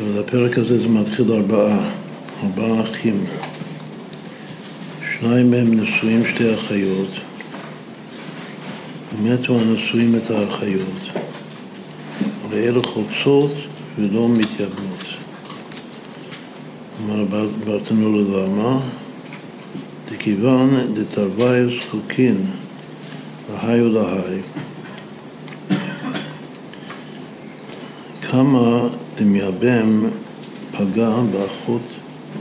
אז הפרק הזה זה מתחיל ארבעה, ארבעה אחים. שניים מהם נשואים שתי אחיות, ומתו הנשואים את האחיות. ואלה חוצות ולא מתייבמות. אמר ברטנולו למה? דכיוון דתרוויה זקוקין להי ולהי. כמה דמייבם פגע באחות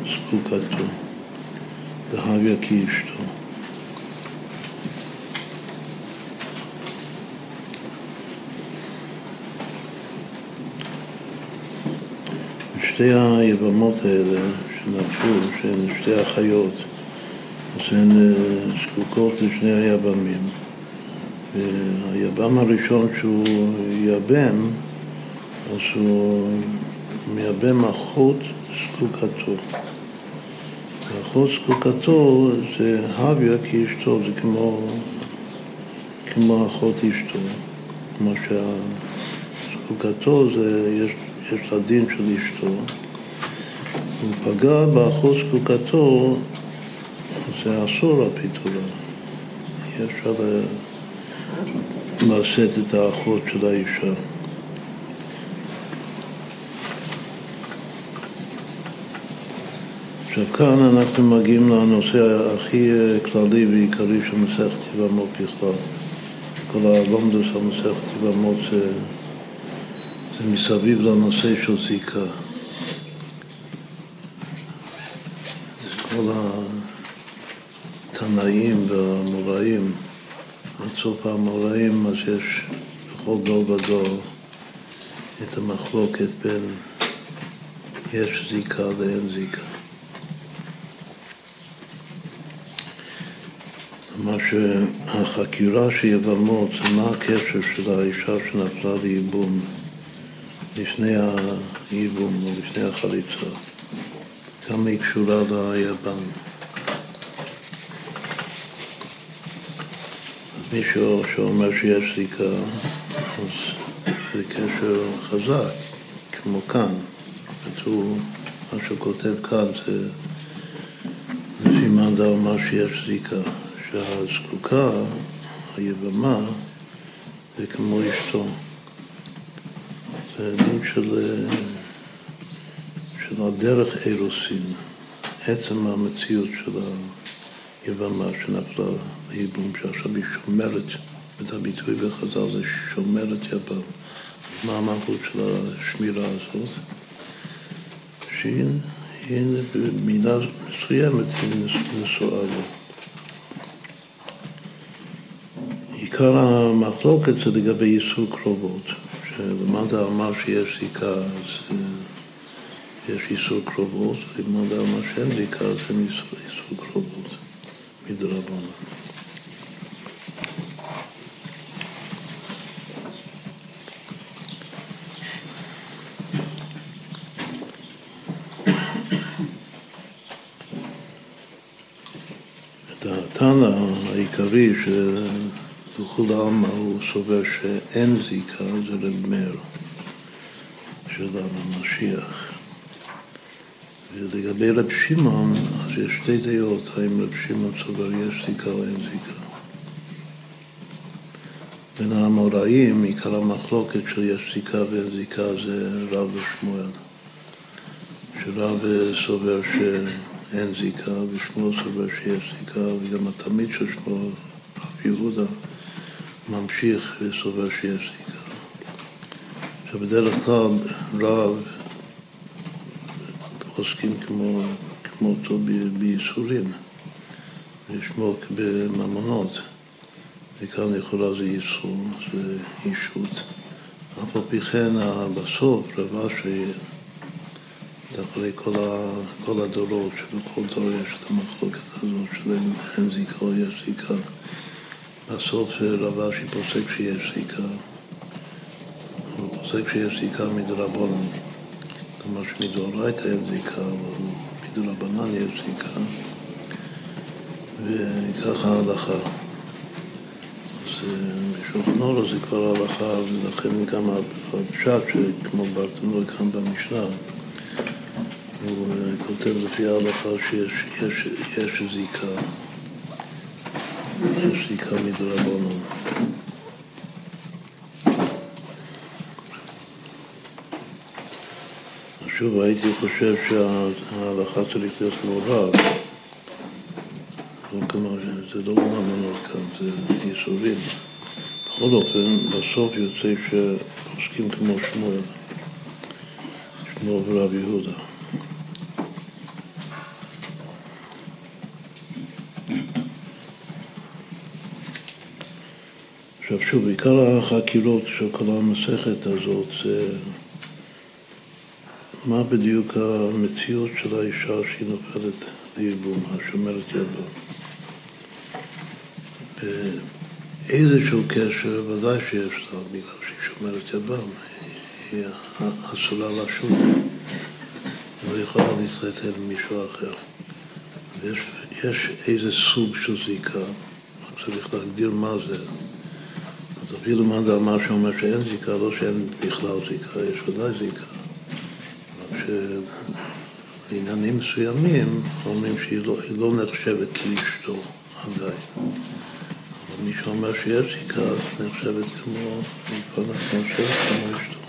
זקוקתו, דהביה כאשתו. שתי היבמות האלה שנפשו, שהן שתי אחיות, אז הן אה, זקוקות לשני היבמים. והיבם הראשון שהוא יבם, אז הוא מייבם אחות זקוקתו. ואחות זקוקתו זה הביה כאשתו, זה כמו, כמו אחות אשתו. כמו שהזקוקתו זה, יש, יש לה של אשתו. הוא פגע באחות זקוקתו, זה אסור הפיתולה. אי אפשר לשאת את האחות של האישה. עכשיו כאן אנחנו מגיעים לנושא הכי כללי ועיקרי של מסכת יבמות בכלל. כל הלומדוס על מסכת יבמות זה, זה מסביב לנושא של זיקה. כל התנאים והאמוראים, עד סוף האמוראים, אז יש בכל דור ודור את המחלוקת בין יש זיקה ואין זיקה. מה שהחקירה של יבמות זה מה הקשר של האישה שנפלה לייבום לפני הייבום או לפני החליצה. כמה היא קשורה ליבם. מישהו שאומר שיש זיקה, אז זה קשר חזק, כמו כאן. הוא, מה שהוא כותב כאן זה לפי מאן דאמר שיש זיקה. שהזקוקה, היבמה, זה כמו אשתו. זה דין של, של הדרך אירוסין, עצם המציאות של היבמה שנפלה לייבום, שעכשיו היא שומרת, את הביטוי בחז"ל זה שומרת יבם. מה המהות של השמירה הזאת? שהיא במידה מסוימת היא נשואה לו. עיקר המחלוקת זה לגבי איסור קרובות, שלמדה אמר שיש זיקה אז יש איסור קרובות, ולמדה אמר שאין זיקה אז אין איסור, איסור קרובות מדרבנן. התנא העיקרי לכולי עלמא הוא סובר שאין זיקה, זה רב מאיר שלנו, משיח. ולגבי רב שמעון, אז יש שתי דעות, האם רב שמעון סובר יש זיקה או אין זיקה. בין האמוראים, עיקר המחלוקת של יש זיקה ואין זיקה זה רב ושמואל. שרב סובר שאין זיקה, ושמואל סובר שיש זיקה, וגם התלמיד של שמואל, רב יהודה, ממשיך וסובר שיש זיקה. עכשיו בדרך כלל רב עוסקים כמו, כמותו בייסורים, לשמוק בממונות, וכאן לכאורה זה ייסור, זה אישות. אף על פי כן בסוף רב אשרי, אחרי כל, ה, כל הדורות, שבכל דור יש את המחלוקת הזאת של אין זיקה או יש זיקה. בסוף רב אשי פוסק שיש זיקה, הוא פוסק שיש זיקה מדרבנן, כלומר שמדאורייתא אין זיקה, אבל מדרבנן יש זיקה, וככה ההלכה. אז בשולחנורו זה כבר ההלכה, ולכן גם הפשט, שכמו ברטנור כאן במשנה, הוא כותב לפי ההלכה שיש יש, יש זיקה, יש זיקה מדרבנון. שוב, הייתי חושב שההלכה צריך להיות מעורב. כלומר, זה לא ממונות כאן, זה ייסורים. בכל אופן, בסוף יוצא שעוסקים כמו שמואל, שמואל ורב יהודה. עכשיו שוב, עיקר החקירות של כל המסכת הזאת זה מה בדיוק המציאות של האישה שהיא נופלת לייבום, השומרת יבם. איזשהו קשר ודאי שיש לה, בגלל שהיא שומרת יבם, היא אסורה לשום, לא יכולה להתחתן עם מישהו אחר. ויש יש איזה סוג של זיקה, צריך להגדיר מה זה. אפילו מאן דאמר שאומר שאין זיקה, לא שאין בכלל זיקה, יש ודאי זיקה. שלעניינים מסוימים אומרים שהיא לא, לא נחשבת כאשתו עדיין. אבל מי שאומר שיש זיקה, נחשבת כמו, נחשבת כמו אשתו.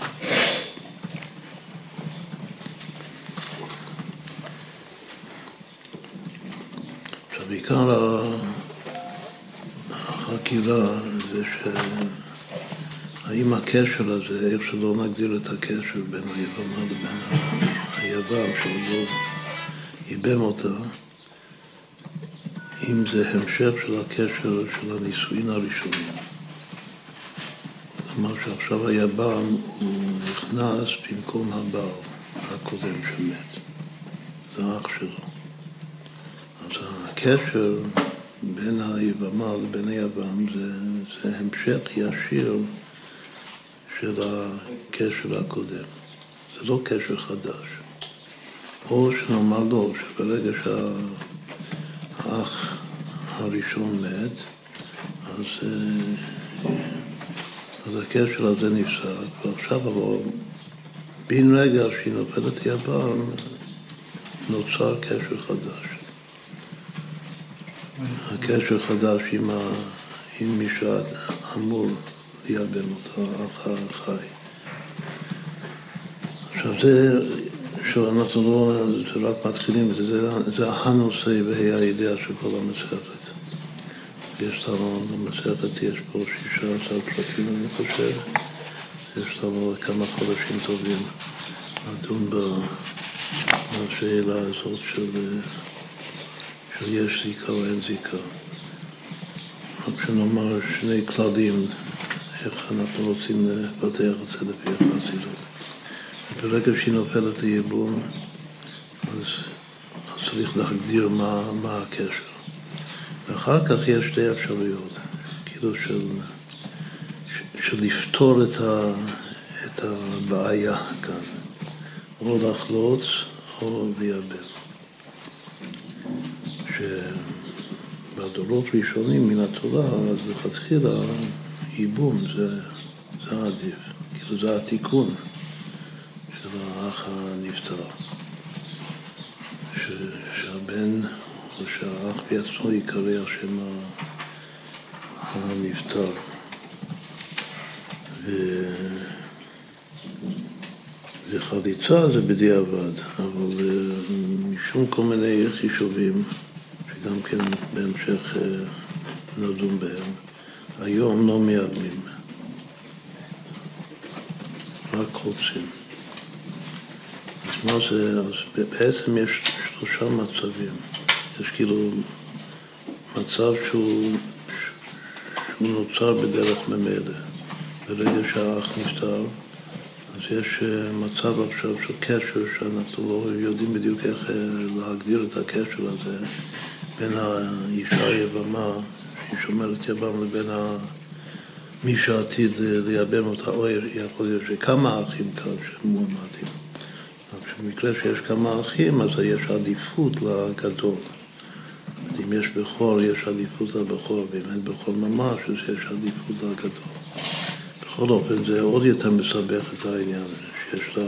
בעיקר החקירה זה ש... האם הקשר הזה, איך שלא נגדיר את הקשר בין היבמה לבין היבם, שעוד לא ייבם אותה, אם זה המשך של הקשר של הנישואין הראשונים. כלומר שעכשיו היבם הוא נכנס במקום הבעל הקודם שמת, זה האח שלו. אז הקשר בין היבמה לבין היבם זה, זה המשך ישיר של הקשר הקודם. זה לא קשר חדש. או שנאמר לו שברגע שהאח הראשון מת, אז, אה, אז הקשר הזה נפסק, ועכשיו אבל בן רגע שהיא נופלת יבם, נוצר קשר חדש. הקשר חדש עם, ה... עם מי שאמור לייבם אותו, האח החי. עכשיו זה, שאנחנו לא, זה רק מתחילים, זה, זה הנושא והיא הידיעה של כל המסכת. יש לנו, במסכת יש פה שישה עשר פרקים, אני חושב. יש לנו כמה חודשים טובים לדון בשאלה הזאת של, של יש זיקה או אין זיקה. רק שנאמר שני כללים איך אנחנו רוצים לפתח את זה לפי החסידות. ברגע שהיא נופלת לייבום, אז, אז צריך להגדיר מה, מה הקשר. ואחר כך יש שתי אפשרויות, כאילו של, של לפתור את, ה, את הבעיה כאן, או לחלוץ או לייבם. שבדורות ראשונים מן התורה, אז לכתחילה ייבום זה, זה עדיף, כאילו זה התיקון של האח הנפטר. ש, שהבן, או שהאח בעצמו יקרא השם הנפטר. ו... וחליצה זה בדיעבד, אבל אה, משום כל מיני חישובים, שגם כן בהמשך אה, נדון בהם, היום לא מייבמים, רק חוצים. אז מה זה, אז בעצם יש שלושה מצבים. יש כאילו מצב שהוא, שהוא נוצר בדרך ממילא. ברגע שהאח נפטר, אז יש אה, מצב עכשיו של קשר שאנחנו לא יודעים בדיוק איך אה, להגדיר את הקשר הזה בין האישה היבמה שהיא שומרת יבם לבין מי שעתיד לייבם אותה, או יכול להיות שכמה אחים כאן שהם מועמדים. במקרה שיש כמה אחים, אז יש עדיפות לגדול. אם יש בכור, יש עדיפות לבכור, ואם אין בכור ממש, אז יש עדיפות לגדול. בכל אופן, זה עוד יותר מסבך את העניין, שיש לה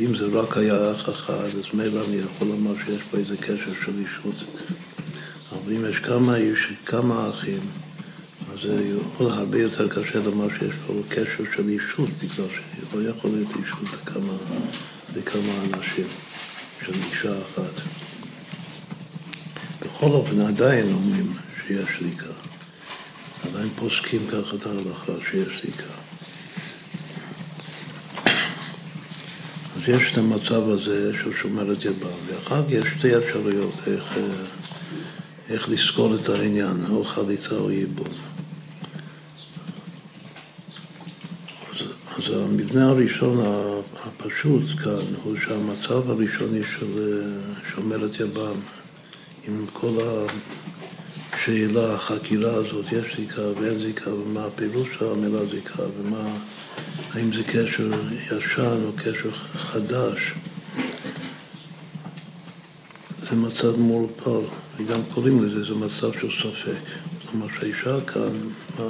אם זה רק היה אח אחד, אז מילא אני יכול לומר שיש פה איזה קשר של אישות. אבל אם יש כמה, יש כמה אחים, אז זה יכול הרבה יותר קשה לומר שיש פה קשר של אישות, בגלל שלא יכול להיות אישות לכמה, לכמה אנשים, של אישה אחת. בכל אופן, עדיין אומרים שיש זיקה. עדיין פוסקים ככה את ההלכה שיש זיקה. אז יש את המצב הזה של שומרת יבם, ואחר כך יש שתי אפשרויות איך, איך לזכור את העניין, או חליצה או ייבום. אז, המבנה הראשון הפשוט כאן הוא שהמצב הראשוני של שומרת יבם, עם כל השאלה, החקירה הזאת, יש זיקה ואין זיקה, ומה הפירוש של המילה זיקה, ומה... האם זה קשר ישן או קשר חדש. זה מצב מעורפל, וגם קוראים לזה, זה מצב של ספק. כלומר שהאישה כאן, מה,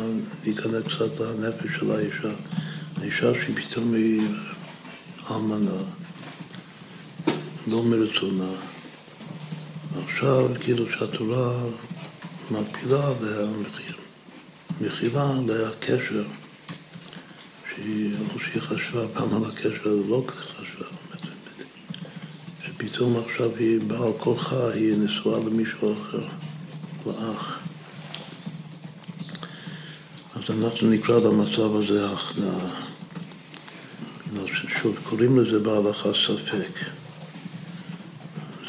להיכנס קצת לנפש של האישה. האישה שהיא פתאום היא אלמנה, לא מרצונה. עכשיו כאילו שהתורה מפילה עליה, מכילה עליה קשר. שהיא, שהיא חשבה פעם על הקשר לא חשבה, שפתאום עכשיו היא בעל כורחה, היא נשואה למישהו אחר, לאח. אז אנחנו נקרא למצב הזה הכנעה. שוב, קוראים לזה בהלכה ספק.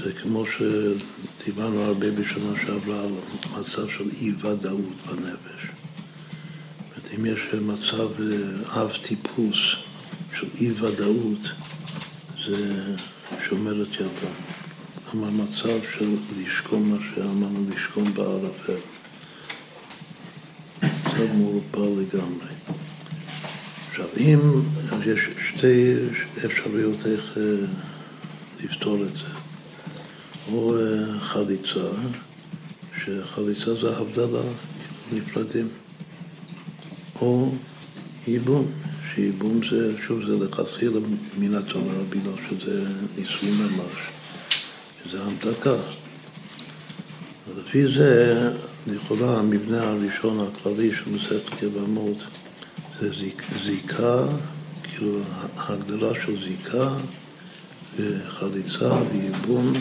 זה כמו שדיברנו הרבה בשנה שעברה על מצב של אי-ודאות בנפש. אם יש מצב אה, אב טיפוס של אי ודאות, זה שומר את ידו. כלומר, מצב של לשכון מה שאמרנו, לשכון בערפל. מצב מעורפל לגמרי. עכשיו, אם יש שתי אפשרויות איך אה, לפתור את זה, או אה, חליצה, שחליצה זה הבדלה, נפרדים. או ייבום, שייבום זה, שוב, זה לכתחילה מן התורה, בגלל שזה ניסוי ממש, שזה המתקה. ולפי זה, לכאורה, המבנה הראשון הכללי של מסכת יבמות זה זיק, זיקה, כאילו ההגדרה של זיקה וחליצה וייבום,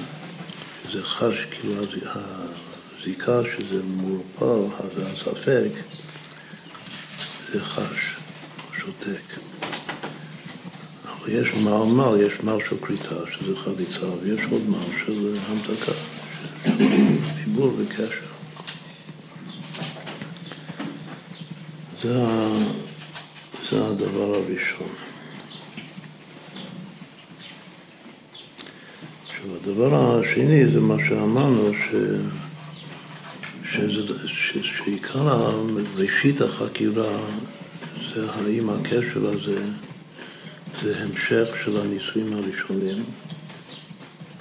שזה חש, כאילו הזיקה שזה מעורפל, אז הספק זה חש, שותק. אבל יש מעל יש מעל של כריתה, שזה חליצה, ויש עוד מעל של המתקה, דיבור וקשר. זה, זה הדבר הראשון. עכשיו, הדבר השני זה מה שאמרנו, ש... שעיקר ראשית החקירה זה האם הקשר הזה זה המשך של הנישואים הראשונים,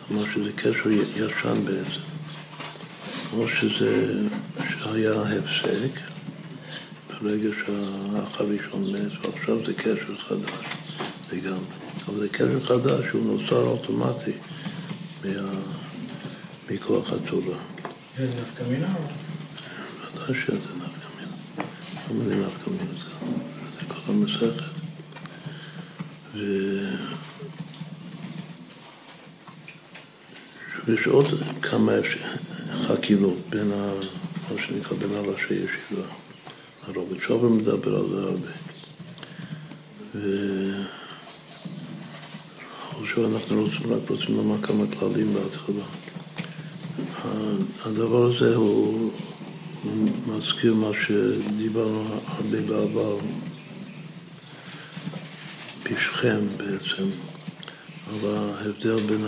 כלומר שזה קשר ישן בעצם, או שזה, שהיה הפסק ברגע שהאח הראשון מת, ועכשיו זה קשר חדש לגמרי. אבל זה קשר חדש שהוא נוצר אוטומטי מה, מכוח התורה. זה נפקא מינה? ודאי שזה נפקא מינה. למה זה נפקא מינה? המסכת. ו... ויש עוד כמה חקירות בין ה... מה שנקרא בין הראשי ישיבה. הרב שובר מדבר על זה הרבה. ו... אנחנו רוצים, רק רוצים לומר כמה כללים בהתחלה. הדבר הזה הוא מזכיר מה שדיברנו הרבה בעבר בשכם בעצם, על ההבדל בין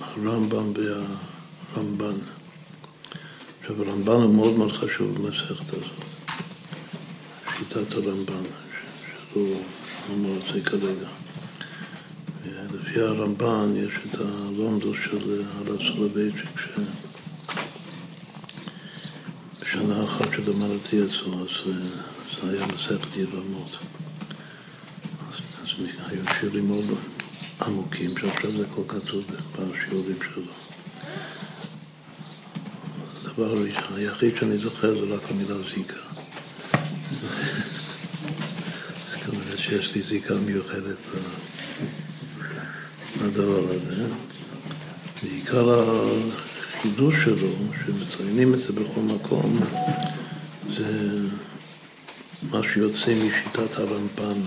הרמב"ם והרמב"ן. עכשיו הרמב"ן הוא מאוד מאוד חשוב במסכת הזאת, שיטת הרמב"ן, שהוא לא רוצה כרגע. לפי הרמב"ן יש את הלומדוס של הרב סולובייצ'יק, שבשנה אחת שלמדתי אצלו, אז זה היה מסכת יבמות. אז, אז היו שירים מאוד עמוקים, שעכשיו זה כל כתוב בשיעורים שלו. הדבר היחיד שאני זוכר זה רק המילה זיקה. זאת אומרת שיש לי זיקה מיוחדת לדבר הזה. בעיקר החידוש שלו, שמציינים את זה בכל מקום, זה מה שיוצא משיטת הרמב"ן.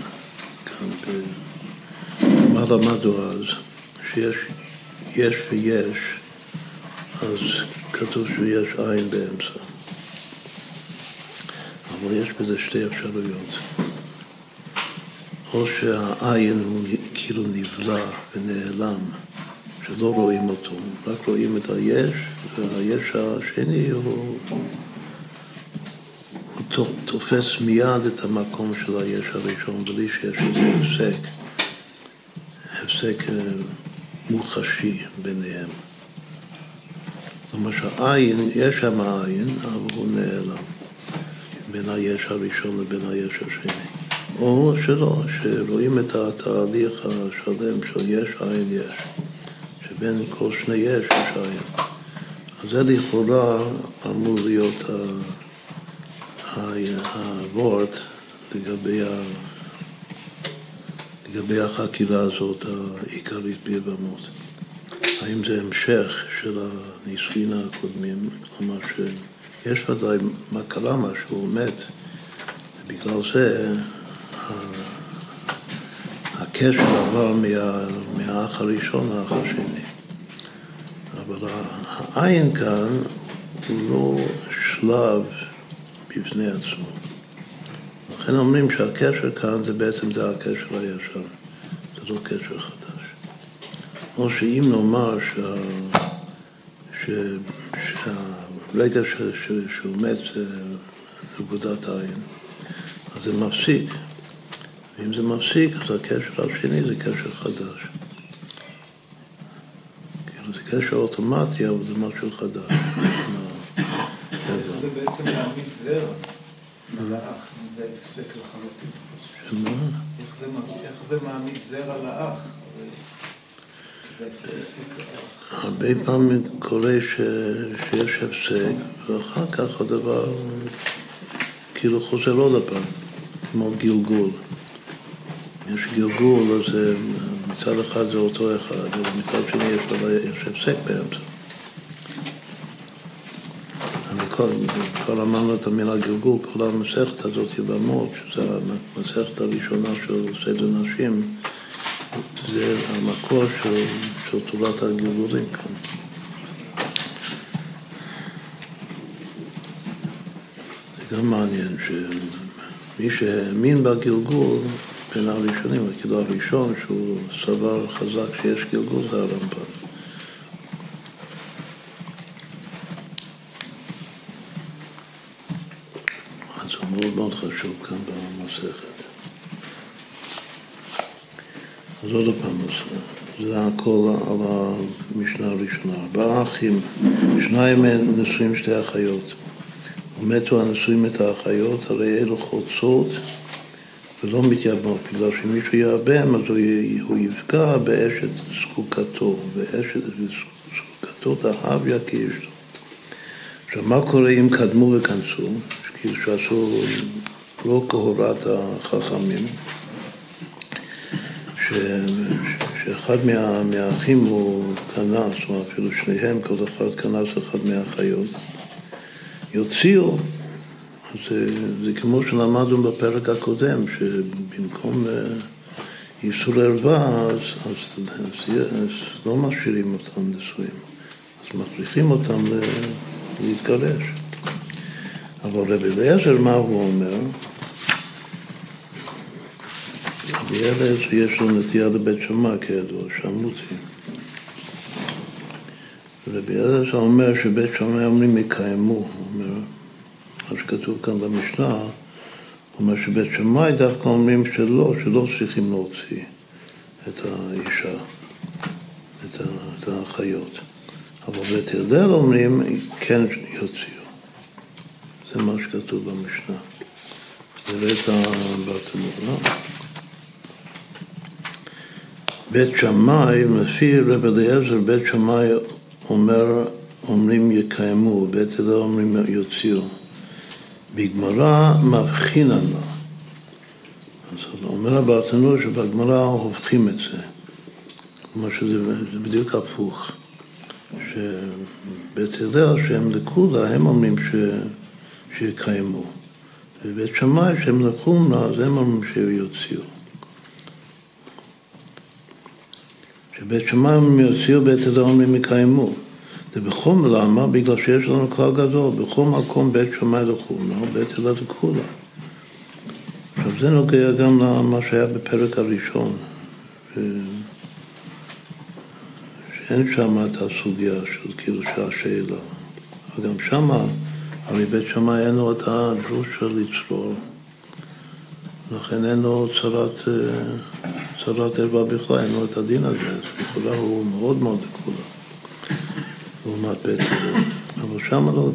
מה למדנו אז? שיש יש ויש, אז כתוב שיש עין באמצע. אבל יש בזה שתי אפשרויות. או שהעין הוא כאילו נבלע ונעלם, שלא רואים אותו, רק רואים את היש, והיש השני הוא, תופס מיד את המקום של היש הראשון, בלי שיש איזה הפסק, הפסק אה, מוחשי ביניהם. אומרת שהעין, יש שם עין, אבל הוא נעלם בין היש הראשון לבין היש השני. או שלא, שרואים את התהליך השלם של יש עין יש, שבין כל שני יש יש עין. אז זה לכאורה אמור להיות הוורט לגבי. לגבי החקירה הזאת העיקרית ביבמות. האם זה המשך של הנישואין הקודמים, כלומר שיש ודאי מה קרה משהו, מת, ובגלל זה הקשר עבר מה, מהאח הראשון לאח השני. אבל העין כאן הוא לא שלב בפני עצמו. לכן אומרים שהקשר כאן זה בעצם זה הקשר הישן, זה לא קשר חדש. או שאם נאמר שה, ש, שהרגע ש, ש, שהוא מת זה נקודת עין, אז זה מפסיק. ואם זה מפסיק, אז הקשר השני זה קשר חדש. כאילו זה קשר אוטומטי, אבל זה משהו חדש. זה בעצם להעמיד זרע לאח, זה הפסק לחלוטין. איך זה מעמיד זרע לאח? הרבה פעמים קורה שיש הפסק, ואחר כך הדבר כאילו חוזר עוד הפעם, כמו גלגול. יש גלגול, אז מצד אחד זה אותו אחד, ומצד שני יש הפסק באמצע. כבר אמרנו את המילה גלגול, כל המסכת הזאת יבמות, שזו המסכת הראשונה של סדר נשים, זה המקור של, של תורת הגלגולים כאן. זה גם מעניין שמי שהאמין בגלגול בין הראשונים, כאילו הראשון שהוא סבר חזק שיש גלגול זה הרמב"ן. אז הוא מאוד מאוד חשוב כאן במסכת. אז עוד פעם, זה הכל על המשנה הראשונה. ארבעה אחים, שניים נשואים שתי אחיות. ומתו הנשואים את האחיות, הרי אלו חוצות ולא מתייבמות, בגלל שמישהו יאבם אז הוא יפגע באשת זקוקתו, ואשת זקוקתו תאהב לו. עכשיו, מה קורה אם קדמו וכנסו, כאילו שעשו לא כהורת החכמים, שאחד מה, מהאחים הוא כנס, או אפילו שניהם, כל אחד כנס אחד מהאחיות, יוציאו אז זה, זה כמו שלמדנו בפרק הקודם, שבמקום אה, איסור ערווה, אז, אז, אז, אז לא משאירים אותם נשואים, אז מכריחים אותם להתגרש. אבל רבי אליעזר, מה הוא אומר? אליעזר יש לו נטייה לבית שמע, כידוע, שמותי. רבי אליעזר אומר שבית שמע אומרים יקיימו, הוא אומר מה שכתוב כאן במשנה, הוא אומר שבית שמאי דווקא אומרים שלא, שלא צריכים להוציא את האישה, את, את האחיות. אבל בית הלל אומרים כן יוציאו. זה מה שכתוב במשנה. נראה את הברטנור, לא? בית שמאי, לפי רב אליעזר, בית שמאי אומר, אומרים יקיימו, בית הלל אומרים יוציאו. בגמרא מבחינן לה. אז אומר הברטנור שבגמרא הופכים את זה. כלומר שזה בדיוק הפוך. שבית הלל שהם לכולה, הם אומרים ש... שיקיימו. ובית שמאי שהם לחומרה, אז הם אומרים שיוציאו. שבית שמאי אומרים יוציאו, בית אומרים יקיימו. זה בכל למה? בגלל שיש לנו כלל גדול, בכל מקום בית שמאי לחומרה, בית הלל לכולה. עכשיו זה נוגע גם למה שהיה בפרק הראשון. אין שם את הסוגיה של כאילו של השאלה. וגם שמה, הרי בית שמאי אין לו את הדרוש של לצרור. לכן אין לו צרת, צרת ערווה בכלל, אין לו את הדין הזה. אז לכאורה הוא מאוד מאוד לכולה, לעומת בית הלל. אבל שם לא,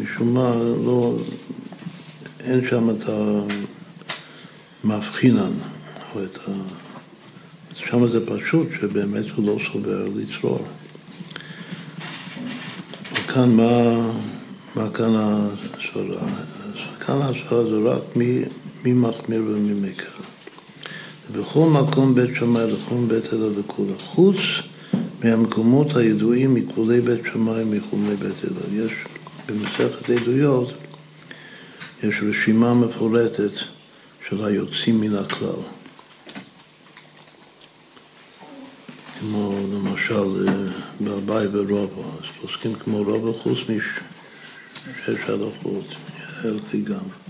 משום מה, לא, אין שם את המבחינן, או את ה... שם זה פשוט שבאמת הוא לא סובר לצרור. וכאן מה, מה כאן הסברה? כאן הסברה זה רק מי, מי מחמיר ומי מקל. בכל מקום בית שמאי לחום בית אלה לכולה. חוץ מהמקומות הידועים מכולי בית שמאי מחומי בית אלה. יש במסכת עדויות, יש רשימה מפורטת של היוצאים מן הכלל. כמו למשל אה, באביי ורובו, אז פוסקים כמו רובו חוץ משש הלכות, חלקי גם.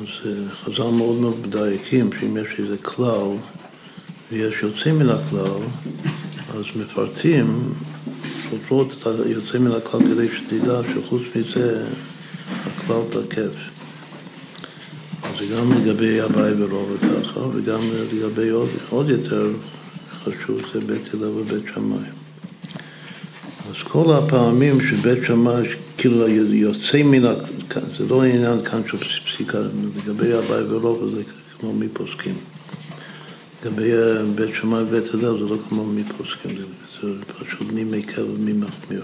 אז אה, חז"ל מאוד מאוד מדייקים שאם יש איזה כלל ויש יוצאים מן הכלל, אז מפרטים, סופרות את היוצאים מן הכלל כדי שתדע שחוץ מזה הכלל תקף. אז זה גם לגבי אביי ורובו ככה, וגם לגבי עוד, עוד יותר חשוב זה בית הלל ובית שמאי. אז כל הפעמים שבית שמאי כאילו יוצא מן ה... זה לא עניין כאן של פסיקה, לגבי אביי ולא, זה כמו מי פוסקים. לגבי בית שמאי ובית הלל זה לא כמו מי פוסקים, זה, זה פשוט מי מקל ומי מחמיר.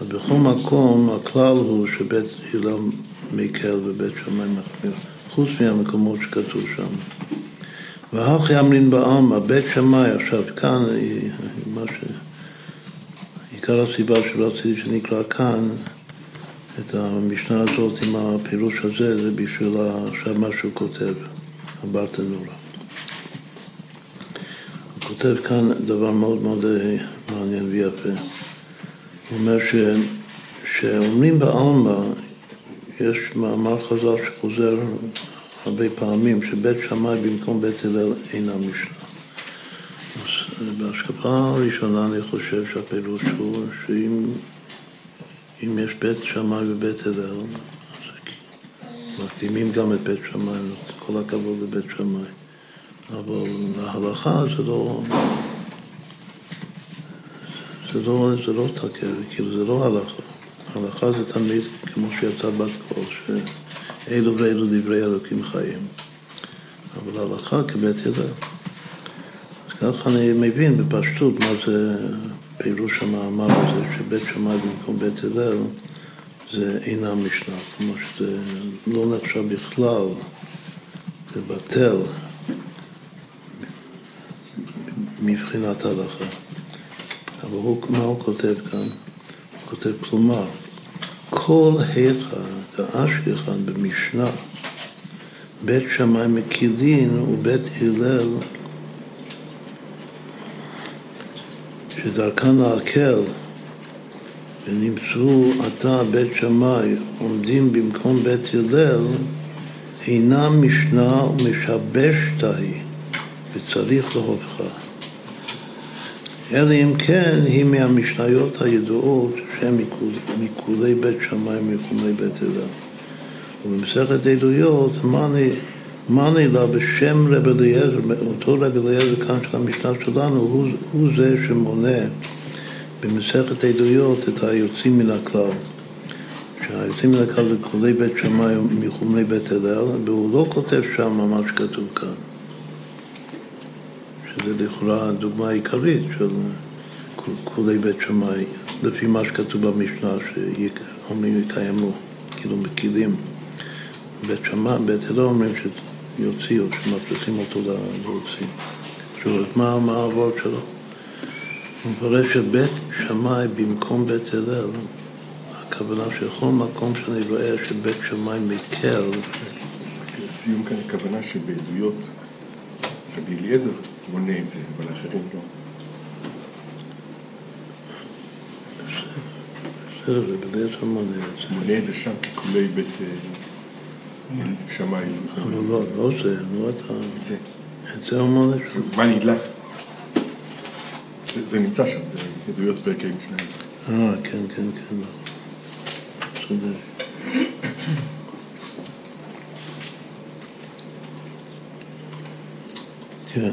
אז בכל מקום הכלל הוא שבית הלל מקל ובית שמאי מחמיר, חוץ מהמקומות שכתוב שם. והכי אמרין בעלמא, בית שמאי, עכשיו כאן, מה ש... עיקר הסיבה שרציתי שנקרא כאן את המשנה הזאת עם הפירוש הזה, זה בשביל עכשיו מה שהוא כותב, הברטנורה. הוא כותב כאן דבר מאוד מאוד אה, מעניין ויפה. הוא אומר ש... שאומרים בעלמא, יש מאמר חז"ל שחוזר הרבה פעמים שבית שמאי במקום בית הלל אינה משנה. אז בהשקפה הראשונה אני חושב שהפירוש הוא שאם אם יש בית שמאי ובית הלל, מקדימים גם את בית שמאי, כל הכבוד לבית שמאי. אבל להלכה זה לא... זה לא, זה לא תקף, כאילו זה לא הלכה. הלכה זה תמיד כמו שיצא בת קול, אלו ואלו דברי אלוקים חיים. אבל הלכה כבית הלל. אז ככה אני מבין בפשטות מה זה פירוש המאמר הזה, שבית שמאי במקום בית הלל זה אינה משנה, כלומר שזה לא נחשב בכלל, זה בטל מבחינת ההלכה. אבל הוא, מה הוא כותב כאן? הוא כותב כלומר, כל היכא דאשכחן במשנה, בית שמאי מקילין ובית הלל, שדרכן להקל, ונמצאו עתה בית שמאי עומדים במקום בית הלל, אינה משנה ומשבשתה היא, וצריך להופכה. אלא אם כן היא מהמשניות הידועות שהן מכולי בית שמאי ומחומי בית הלל. ובמסכת עדויות, מאני לה בשם רב אליעזר, אותו רב אליעזר כאן של המשנה שלנו, הוא, הוא זה שמונה במסכת עדויות את היוצאים מן הכלל. שהיוצאים מן הכלל זה כולי בית שמאי ומחומי בית הלל, והוא לא כותב שם מה שכתוב כאן. שזה לכאורה הדוגמה העיקרית של כולי בית שמאי, לפי מה שכתוב במשנה, שאומרים יקיימו, כאילו מקילים. בית שמאי, בית הלל אומרים שיוציאו, שמפריחים אותו להוציא. עכשיו, מה, מה העבוד שלו? הוא מפרש שבית שמאי במקום בית הלל, הכוונה שכל מקום שאני רואה שבית שמאי מקל לסיום כאן הכוונה שבעדויות רבי אליעזר מונה את זה, אבל האחרים לא. בסדר, רבי אליעזר מונה את זה. מונה את זה שם ככולי בית שמאי. אבל לא, לא זה, לא אתה... את זה. את זה מונה שם. מה נדלה? זה- נמצא שם, זה עדויות פרק עם שניים. אה, כן, כן, כן, נכון. כן.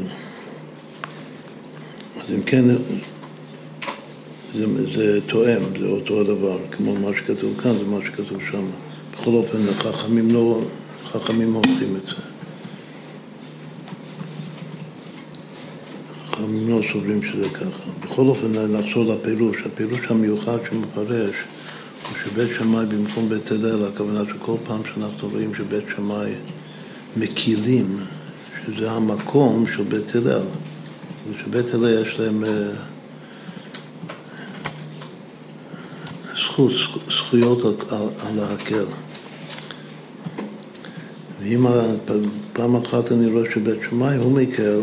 אז אם כן, זה, זה תואם, זה אותו הדבר, כמו מה שכתוב כאן, זה מה שכתוב שם. בכל אופן, חכמים לא, חכמים עושים את זה. חכמים לא סוברים שזה ככה. בכל אופן, נחזור לפירוש. הפירוש המיוחד שמפרש הוא שבית שמאי במקום בית הלל, הכוונה שכל פעם שאנחנו רואים שבית שמאי מקילים, שזה המקום של בית הלל. שבית הלל יש להם אה, זכות, זכויות על, להקל. ואם פעם אחת אני רואה שבית שמאי הוא מקל,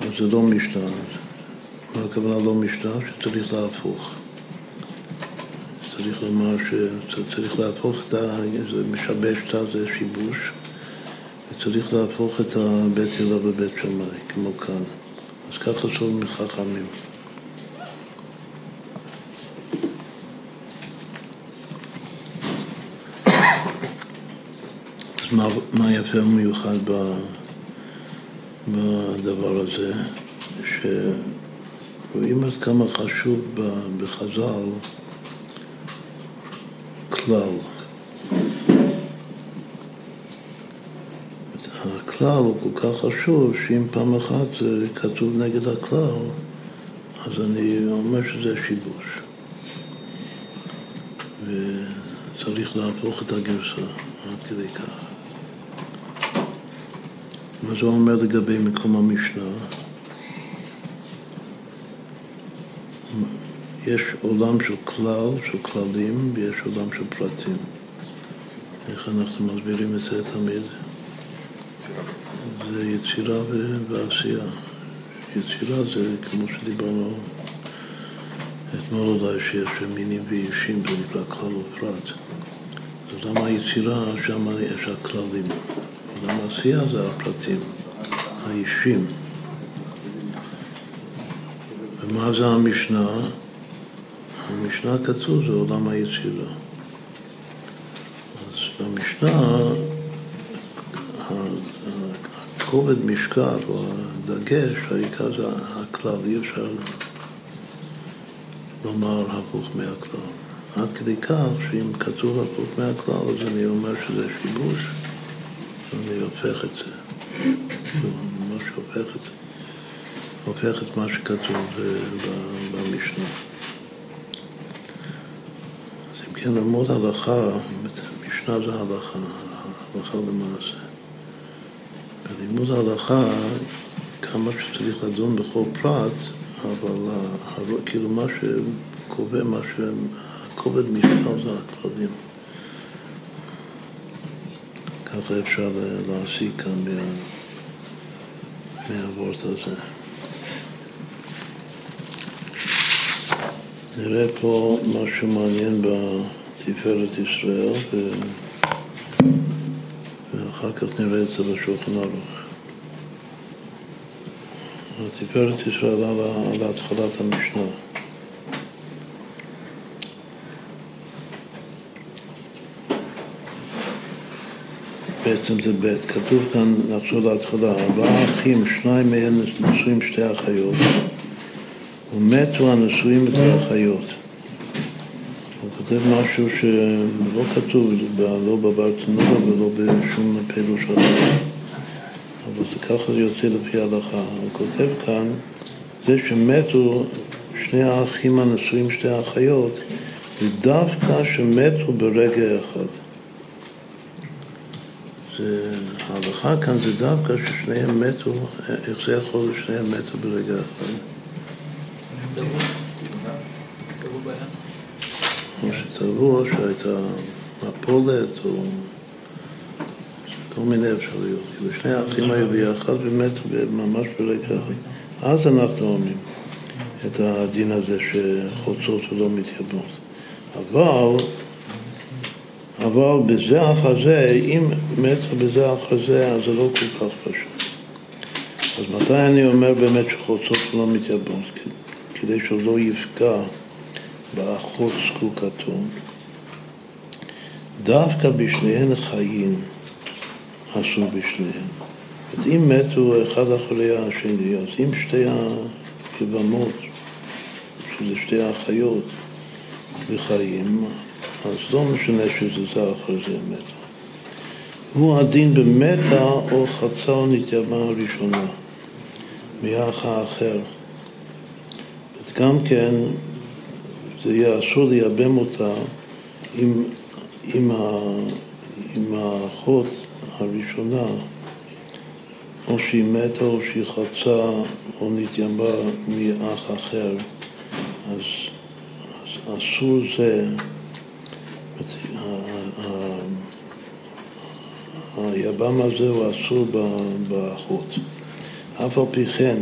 אז זה לא משנה. מה הכוונה לא משנה? שצריך להפוך. צריך לומר שצריך להפוך את ה... זה משבש ה... זה שיבוש. וצריך להפוך את הבית הלל בבית שמאי, כמו כאן. אז ככה סוברים חכמים. מה, מה יפה ומיוחד. בדבר הזה, שרואים עד כמה חשוב בחז"ל כלל. הכלל הוא כל כך חשוב, שאם פעם אחת זה כתוב נגד הכלל, אז אני אומר שזה שיבוש. וצריך להפוך את הגרסה עד כדי כך. מה זה אומר לגבי מקום המשנה? יש עולם של כלל, של כללים, ויש עולם של פרטים. איך אנחנו מסבירים את זה תמיד? זה יצירה ועשייה. יצירה זה כמו שדיברנו אתמול אולי שיש מינים ואישים, זה נקרא כלל ופרט. אז למה היצירה, שם יש הכללים. העשייה זה הפרטים, האישים. ומה זה המשנה? המשנה כתוב זה עולם היצירה. אז במשנה הכובד משקל או הדגש, העיקר זה הכלל, אי אפשר לומר הפוך מהכלל. עד כדי כך שאם כתוב הפוך מהכלל אז אני אומר שזה שיבוש. אני הופך את זה, ממש הופך את, הופך את מה שכתוב במשנה. אז אם כן, ללמוד הלכה, משנה זה הלכה, הלכה למעשה. בלימוד ההלכה, כמה שצריך לדון בכל פרט, אבל כאילו מה שקובע, מה שהכובד משקל זה הכללים. ככה אפשר להסיק כאן מה, מהוורט הזה. נראה פה משהו מעניין בתפארת ישראל, ו... ואחר כך נראה את זה בשולחן ערוך. התפארת ישראל על, על התחלת המשנה. בעצם זה ב', כתוב כאן, נחזור להתחלה, ארבעה אחים, שניים מהם נשואים שתי אחיות, ומתו הנשואים אצל האחיות. הוא כותב משהו שלא כתוב, לא בבר תנועה ולא בשום פירוש אחר, אבל זה ככה זה יוצא לפי ההלכה. הוא כותב כאן, זה שמתו שני האחים הנשואים, שתי האחיות, ודווקא שמתו ברגע אחד. זה, ההלכה כאן זה דווקא ששניהם מתו, איך זה יכול להיות ששניהם מתו ברגע אחד? או שטבעו, או שהייתה מפולת, או כל מיני אפשרויות. כאילו שני האחים היו ביחד ומתו ממש ברגע אחד. אז אנחנו אומרים את הדין הזה שחוצות ולא מתייבנות. אבל אבל בזה אחר אם מתה בזה אחר אז זה לא כל כך פשוט. אז מתי אני אומר באמת שחוצות לא מתייבנות? כדי שהוא לא יפגע באחות זקוקתו. דווקא בשניהן חיים אסור בשניהן. אז אם מתו אחד אחרי השני, אז אם שתי היבמות, שזה שתי האחיות, בחיים, אז לא משנה שזה זה אחרי זה מתה. הוא הדין במתה או חצה או נתייבמה הראשונה, מאח האחר. גם כן, זה יהיה אסור לייבם אותה עם, עם, ה, עם האחות הראשונה, או שהיא מתה או שהיא חצה או נתייבמה מאח אחר. אז, אז אסור זה היבם הזה הוא אסור באחות. אף על פי כן,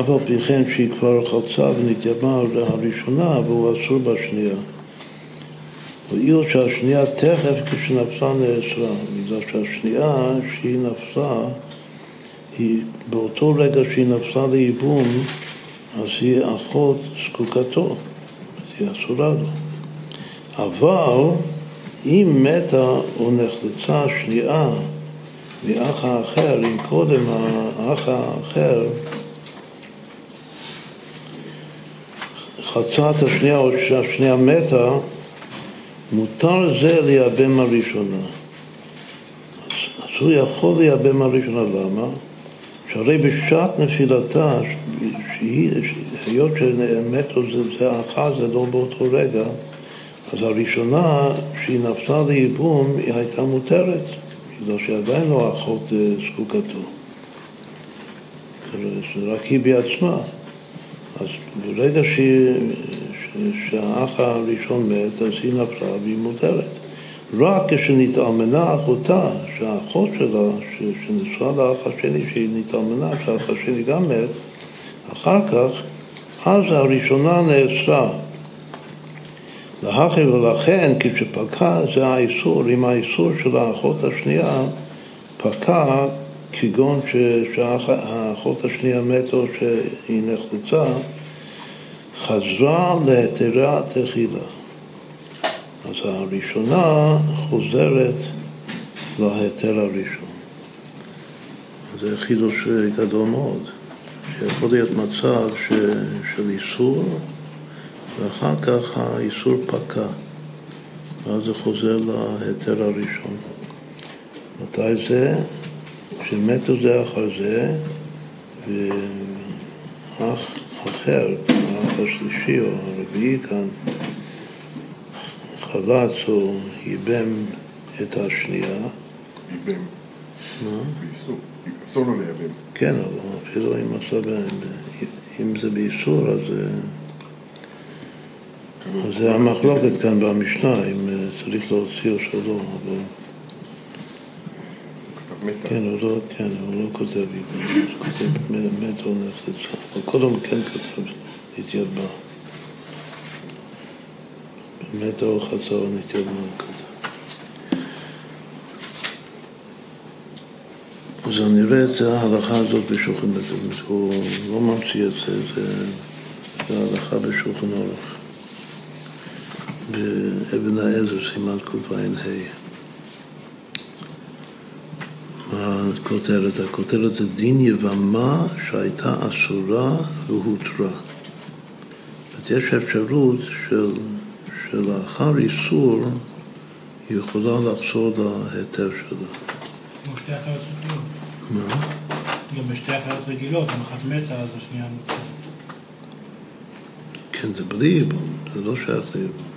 אף על פי כן שהיא כבר חלצה ונתייבמה הראשונה, והוא אסור בשנייה. הואיל שהשנייה תכף כשנפלה נאסרה, בגלל שהשנייה שהיא נפלה, היא באותו רגע שהיא נפלה לייבום, אז היא אחות זקוקתו. היא אסורה לו. אבל אם מתה או נחלצה שנייה מאח האחר, אם קודם האח האחר חצה את השנייה או שהשנייה מתה, מותר זה לייבם הראשונה. אז הוא יכול לייבם הראשונה, למה? שהרי בשעת נפילתה, היות שמתו זה, זה אחת, זה לא באותו רגע, אז הראשונה שהיא נפלה לייבום היא הייתה מותרת, בגלל שהיא עדיין לא אחות אה, זקוקתו. זה רק היא בעצמה. אז ברגע שהיא, שהאח הראשון מת, אז היא נפלה והיא מותרת. רק כשנתאמנה אחותה, שהאחות שלה, שנשואה לאח השני, שהיא נתאמנה, שהאח השני גם מת, אחר כך אז הראשונה נאסרה. לאחר ולכן כשפקע זה האיסור, אם האיסור של האחות השנייה פקע כגון שהאחות השנייה מתה או שהיא נחלצה, חזרה להתרה תחילה. אז הראשונה חוזרת להיתר הראשון. זה חידוש גדול מאוד. שיכול להיות מצב ש, של איסור ואחר כך האיסור פקע ואז זה חוזר להיתר הראשון. מתי זה? כשמתו זה אחר זה ואח אחר, האח השלישי או הרביעי כאן חלץ או ייבם את השנייה. ייבם. מה? באיסור. אסור לו לייבם. כן, אבל אפילו אם זה באיסור, אז זה המחלוקת כאן במשנה, אם אה, צריך להוציא או שלא, אבל... כן, הוא לא, כן, הוא לא כותב עברית, הוא כותב מת או נחלצה, אבל קודם כן כתב נתייבא. מת או או נתייבא כתב. אז אני רואה את ההלכה הזאת בשולחן. הוא לא ממציא את זה, זה, זה הלכה בשולחן ערוך. באבן העזר, סימן קע"ה. מה הכותרת? הכותרת זה דין יבמה שהייתה אסורה והותרה. יש אפשרות של, שלאחר איסור היא יכולה לחזור להיתר שלה. כמו שתי החיות רגילות. מה? גם בשתי החיות רגילות, אם אחת מתה, אז השנייה נותנת. כן, זה בלי ייבום, זה לא שייך לייבום.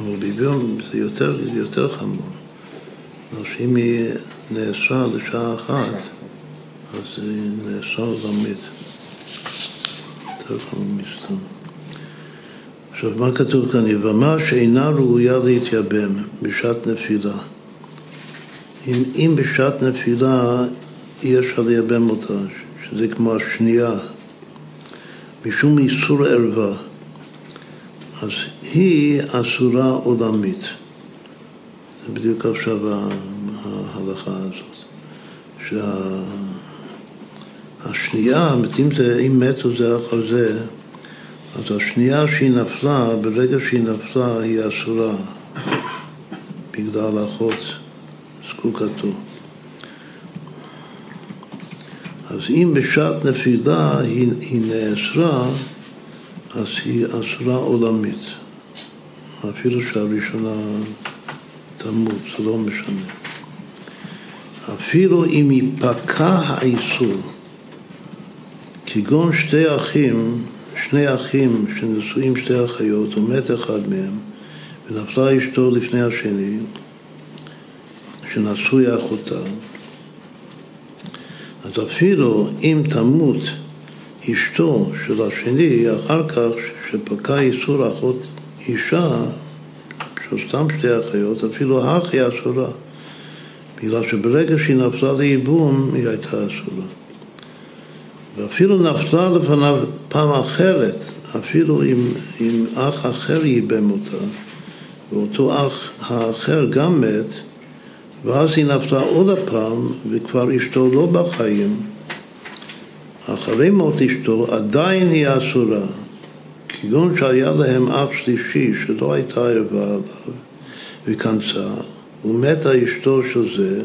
אבל בייבום זה יותר, יותר חמור. אבל שאם היא נאסרה לשעה אחת, אז היא נאסרה למית. יותר חמור מסתם. עכשיו, מה כתוב כאן? יבמה שאינה ראויה להתייבם בשעת נפילה. אם, אם בשעת נפילה אי אפשר לייבם אותה, שזה כמו השנייה, משום איסור ערווה, אז היא אסורה עולמית. זה בדיוק עכשיו ההלכה הזאת. שהשנייה, אם, זה, אם מתו זה אחר זה, אז השנייה שהיא נפלה, ברגע שהיא נפלה היא אסורה בגלל אחות זקוקתו. אז אם בשעת נפילה היא, היא נאסרה, אז היא אסורה עולמית. אפילו שהראשונה תמות, זה לא משנה. אפילו אם ייפקע האיסור, כגון שתי אחים, שני אחים שנשואים שתי אחיות, ומת אחד מהם, ונפלה אשתו לפני השני, שנשוי אחותה, אז אפילו אם תמות אשתו של השני, אחר כך שפקע איסור אחות אישה, של סתם שתי אחיות, אפילו האח היא אסורה. בגלל שברגע שהיא נפלה לייבום, היא הייתה אסורה. ואפילו נפלה לפניו פעם אחרת, אפילו אם, אם אח אחר ייבם אותה, ואותו אח האחר גם מת, ואז היא נפלה עוד הפעם, וכבר אשתו לא בחיים. אחרי מות אשתו עדיין היא אסורה. כגון שהיה להם אח שלישי שלא הייתה ערבה עליו, וכנסה, ומתה אשתו של זה,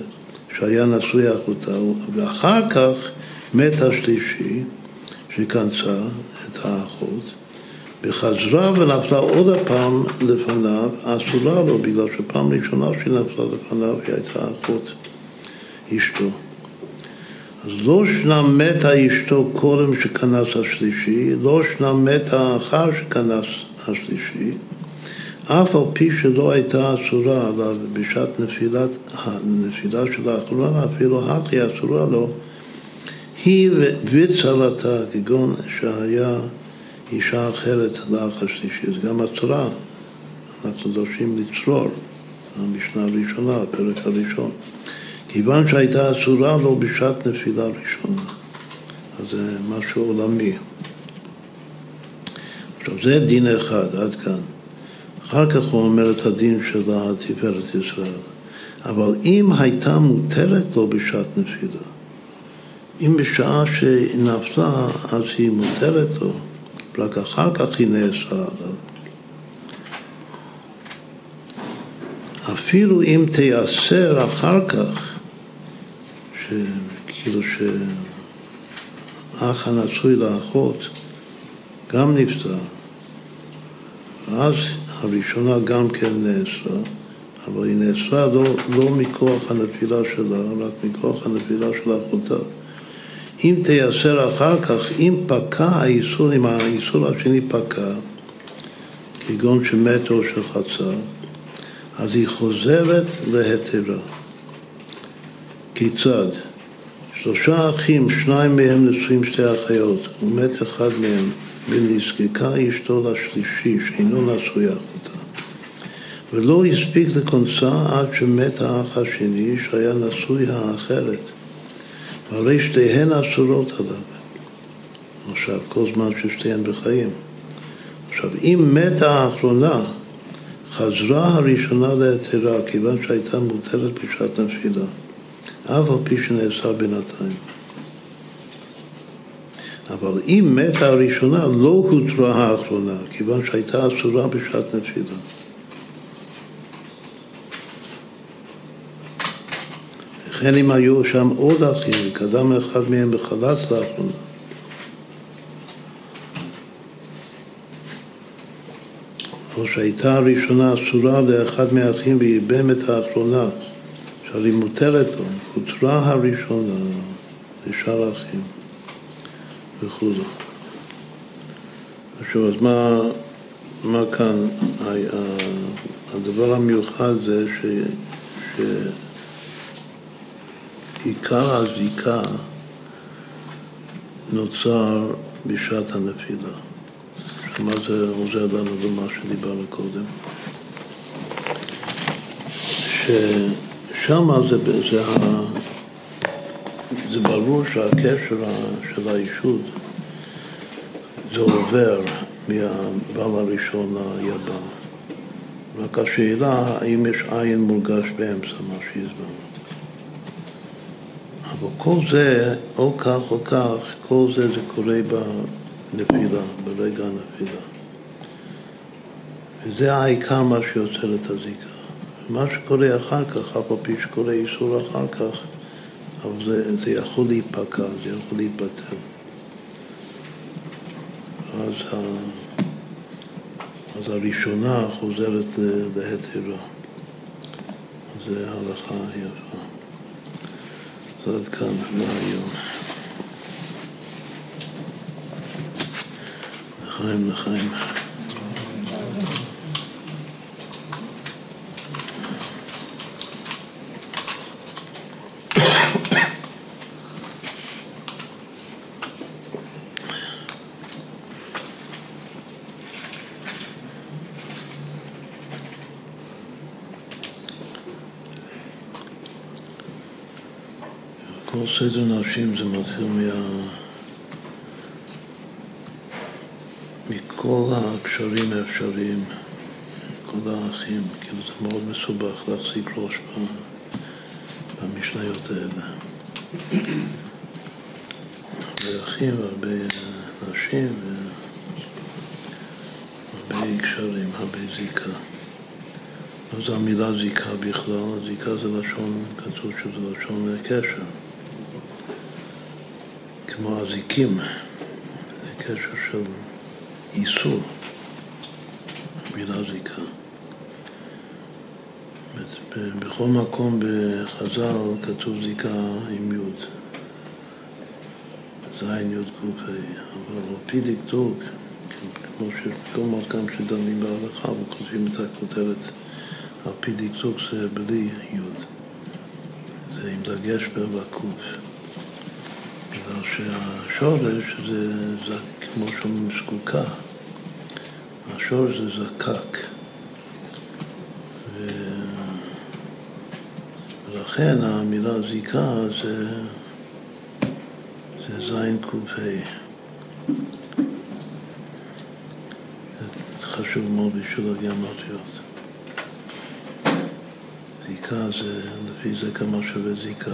שהיה נשוי אחותה, ואחר כך מת השלישי, שכנסה את האחות, וחזרה ונפלה עוד הפעם לפניו, אסורה לו, בגלל שפעם ראשונה שהיא נפלה לפניו היא הייתה אחות אשתו. לא שנה מתה אשתו קודם שכנס השלישי, לא שנה מתה אחר שכנס השלישי, אף על פי שלא הייתה אסורה עליו בשעת נפילת, הנפילה של האחרונה, אפילו הכי אסורה לו, היא וצרתה, כגון שהיה אישה אחרת לאח השלישי, זה גם הצרה, אנחנו דורשים לצרור, המשנה הראשונה, הפרק הראשון. כיוון שהייתה אסורה לו בשעת נפילה ראשונה. אז זה משהו עולמי. עכשיו זה דין אחד, עד כאן. אחר כך הוא אומר את הדין של התפארת ישראל. אבל אם הייתה מותרת לו בשעת נפילה, אם בשעה שנפלה אז היא מותרת לו, רק אחר כך היא נאסרה עליו. אפילו אם תיאסר אחר כך, שכאילו שאח הנשוי לאחות גם נפטר, ואז הראשונה גם כן נאסרה, אבל היא נאסרה לא, לא מכוח הנפילה שלה, רק מכוח הנפילה של אחותה. אם תייסר אחר כך, אם פקע האיסור, אם האיסור השני פקע, כגון שמת או שחצה, אז היא חוזרת להתרה. כיצד? שלושה אחים, שניים מהם נשואים שתי אחיות, ומת אחד מהם, ונזקקה אשתו לשלישי, שאינו נשוי אחותה. ולא הספיק לכונסה עד שמת האח השני, שהיה נשוי האחרת. הרי שתיהן אסורות עליו. עכשיו, כל זמן ששתיהן בחיים. עכשיו, אם מתה האחרונה, חזרה הראשונה להתרה, כיוון שהייתה מותרת בשעת נפילה, אף על פי שנעשה בינתיים. אבל אם מתה הראשונה, לא הותרה האחרונה, כיוון שהייתה אסורה בשעת נפילה. וכן אם היו שם עוד אחים, קדם אחד מהם בחלץ לאחרונה. או שהייתה הראשונה אסורה לאחד מהאחים וייבם את האחרונה, שהרי מוטלת לו, הותרה הראשונה לשאר האחים וכו'. עכשיו, אז מה, מה כאן? הדבר המיוחד זה ש, שעיקר הזיקה נוצר בשעת הנפילה. מה זה עוזר לנו במה שדיברנו קודם? ששם זה, זה, זה ברור שהקשר של האישות זה עובר מהבעל הראשון ליבם. רק השאלה האם יש עין מורגש באמצע, מה שהסברנו. אבל כל זה, או כך או כך, כל זה זה קורה בנפילה, ברגע הנפילה. וזה העיקר מה שיוצר את הזיקה. מה שקורה אחר כך, אף על פי שקורה איסור אחר כך, אבל זה, זה יכול להיפקע, זה יכול להתבטל. אז, ה, אז הראשונה חוזרת להתירה. זו הלכה יפה. אז עד כאן להיום. לחיים לחיים. כל סדר נשים זה מתחיל מה... מכל הקשרים האפשריים, כל האחים, כאילו זה מאוד מסובך להחזיק ראש במשניות האלה. הרבה אחים והרבה נשים והרבה קשרים, הרבה זיקה. אז המילה זיקה בכלל, זיקה זה לשון, כתוב שזה לשון קשר. כמו אזיקים, זה קשר של איסור, מילה זיקה. בכל מקום בחז"ל כתוב זיקה עם י', זין י' ק' אבל על פי דקדוק, כמו שכל מקום שדנים בהלכה וכותבים את הכותרת על פי דקדוק זה בלי י', זה עם דגש בקוף. שהשורש זה, זה כמו שאומרים זקוקה, השורש זה זקק. ולכן המילה זיקה זה, זה זין ק"ה. חשוב מאוד בשביל הגיאומטריות. זיקה זה, לפי זה כמה שווה זיקה.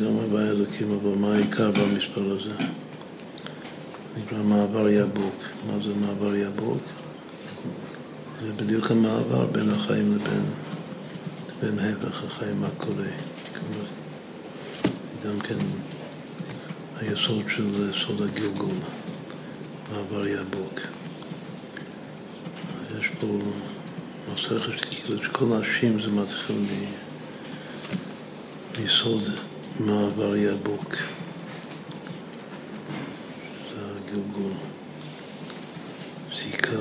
גם הוויה אלוקים, אבל מה העיקר במספר הזה? נקרא מעבר יבוק. מה זה מעבר יבוק? זה בדיוק המעבר בין החיים לבין, לבין הפך החיים, מה קורה. גם כן היסוד של סוד הגלגול, מעבר יבוק. יש פה מסכת כאילו שכל נשים זה מתחיל מיסוד מעבר יבוק. זה הגלגול, זיקה.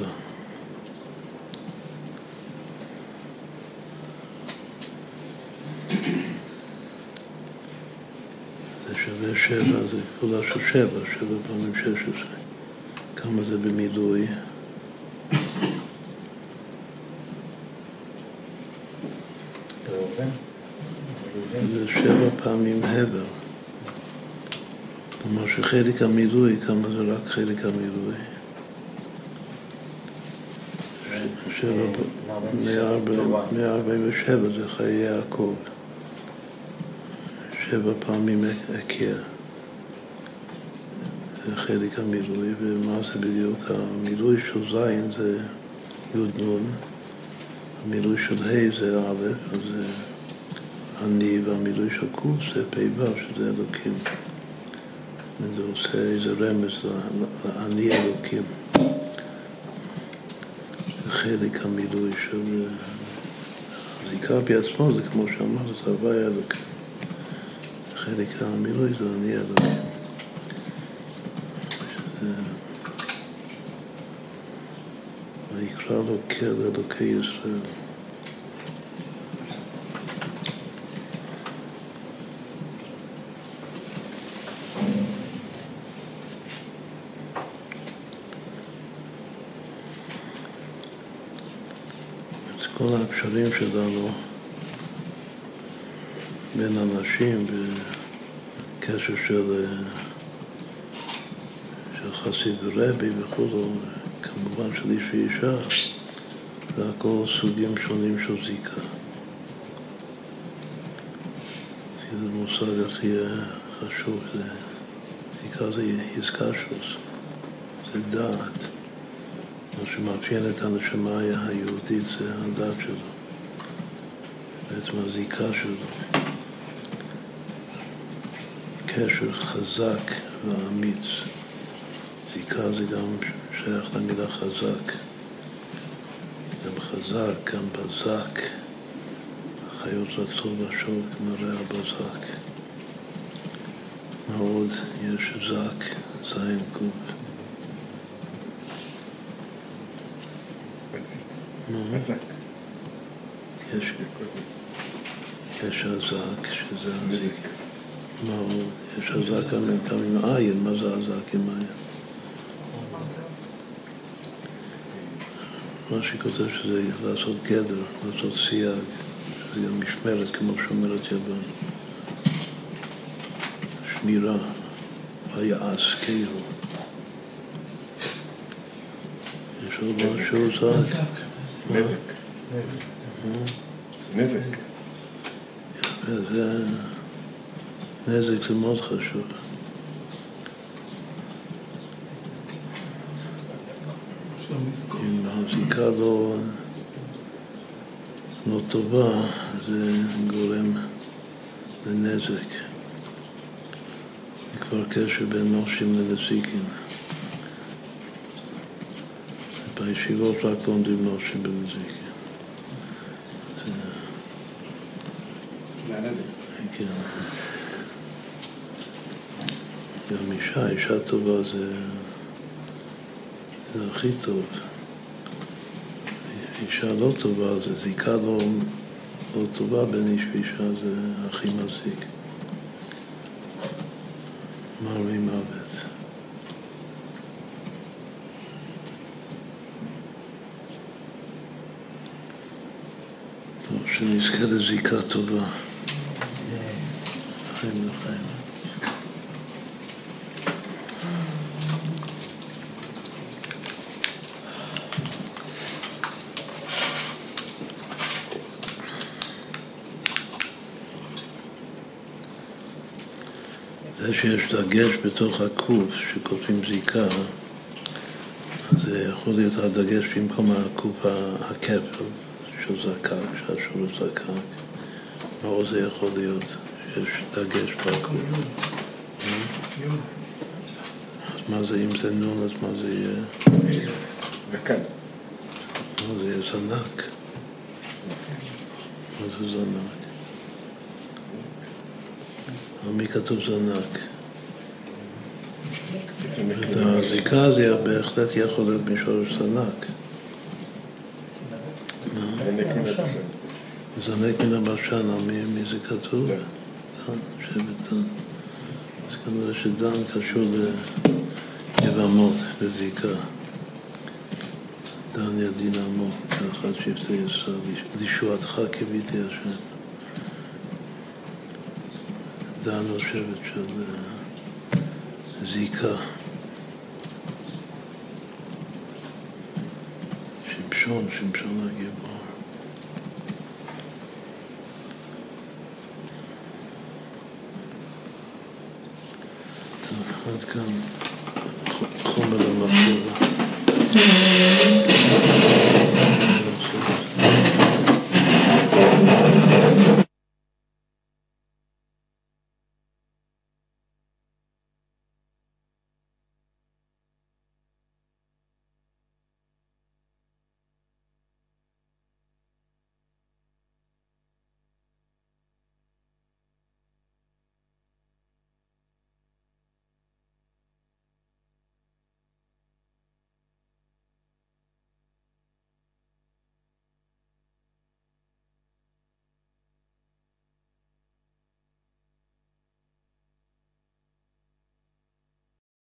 זה שווה שבע, זה כפולה של שבע, שבע פעמים שש עשרה. כמה זה במילוי? שבע הבל. כלומר שחלק המילוי, כמה זה רק חלק המילוי? שבע, מאה ארבעים ושבע זה חיי יעקב. שבע פעמים הכיר. זה חלק המילוי, ומה זה בדיוק? המילוי של זין זה י' נ', המילוי של ה' זה א', אז זה אני, והמילוי של ק' זה פ"ו, שזה אלוקים. זה עושה איזה רמז לאני אלוקים. חלק המילוי של הזיקה בעצמו, זה כמו שאמרת, זה הווי אלוקים. חלק המילוי זה אני אלוקים. ויקרא לו כל אלוקי ישראל. כל הקשרים שלנו בין אנשים בקשר של, של חסיד ורבי וכו', כמובן של איש ואישה, זה הכל סוגים שונים של זיקה. כאילו המושג הכי חשוב זה, זיקה זה איסקשוס, זה דעת. מה שמאפיין את הנשמה היהודית זה הדת שלו, בעצם הזיקה שלו. קשר חזק ואמיץ. זיקה זה גם שייך למילה חזק. גם חזק, גם בזק. חיות רצו בשור כמו רע בזק. מה עוד יש זק, זין קוף. מזק. יש, יש הזק, שזה הזיק. מה עוד? יש הזק גם, עם עין, מה זה הזק עם עין? מה שכותב שזה לעשות גדר, לעשות סייג, זה גם משמרת, כמו שאומרת יוון. שמירה, ויעש כאילו. יש עוד משהו זק? נזק. נזק. נזק זה מאוד חשוב. אם הזיקה לא, לא טובה, זה גורם לנזק. זה כבר קשר בין נושים לנזיקים. בישיבות רק לומדים נושים בנזיקים. זה... מהנזק. כן. גם אישה, אישה טובה זה, זה הכי טוב. אישה לא טובה, זה זיקה לא, לא טובה בין איש ואישה, זה הכי מזיק. מרמי מוות. טוב, שנזכה לזיקה טובה. חיים לחיים. זה שיש דגש בתוך הקוף שכותבים זיקה, אז זה יכול להיות הדגש במקום הקוף הכפל של זקק, שהשור זקק. מה עוד זה יכול להיות? שיש דגש בקוף. אז מה זה, אם זה נון, אז מה זה יהיה? זקן. מה זה יהיה זנק. מה זה זנק? על מי כתוב זנק? אז הזיקה זה בהחלט יכול להיות משורש זנק. זנק מן הבשן, מי, זה כתוב? דן. דן, שבט דן. אז כנראה שדן קשור ליבמות בזיקה. דן ידין עמו, כאחד שבטי ישראל, לישועתך קיוויתי השם. דן הוא שבט של אה, זיקה. שמשון, שמשון הגיבור. טוב, עד כאן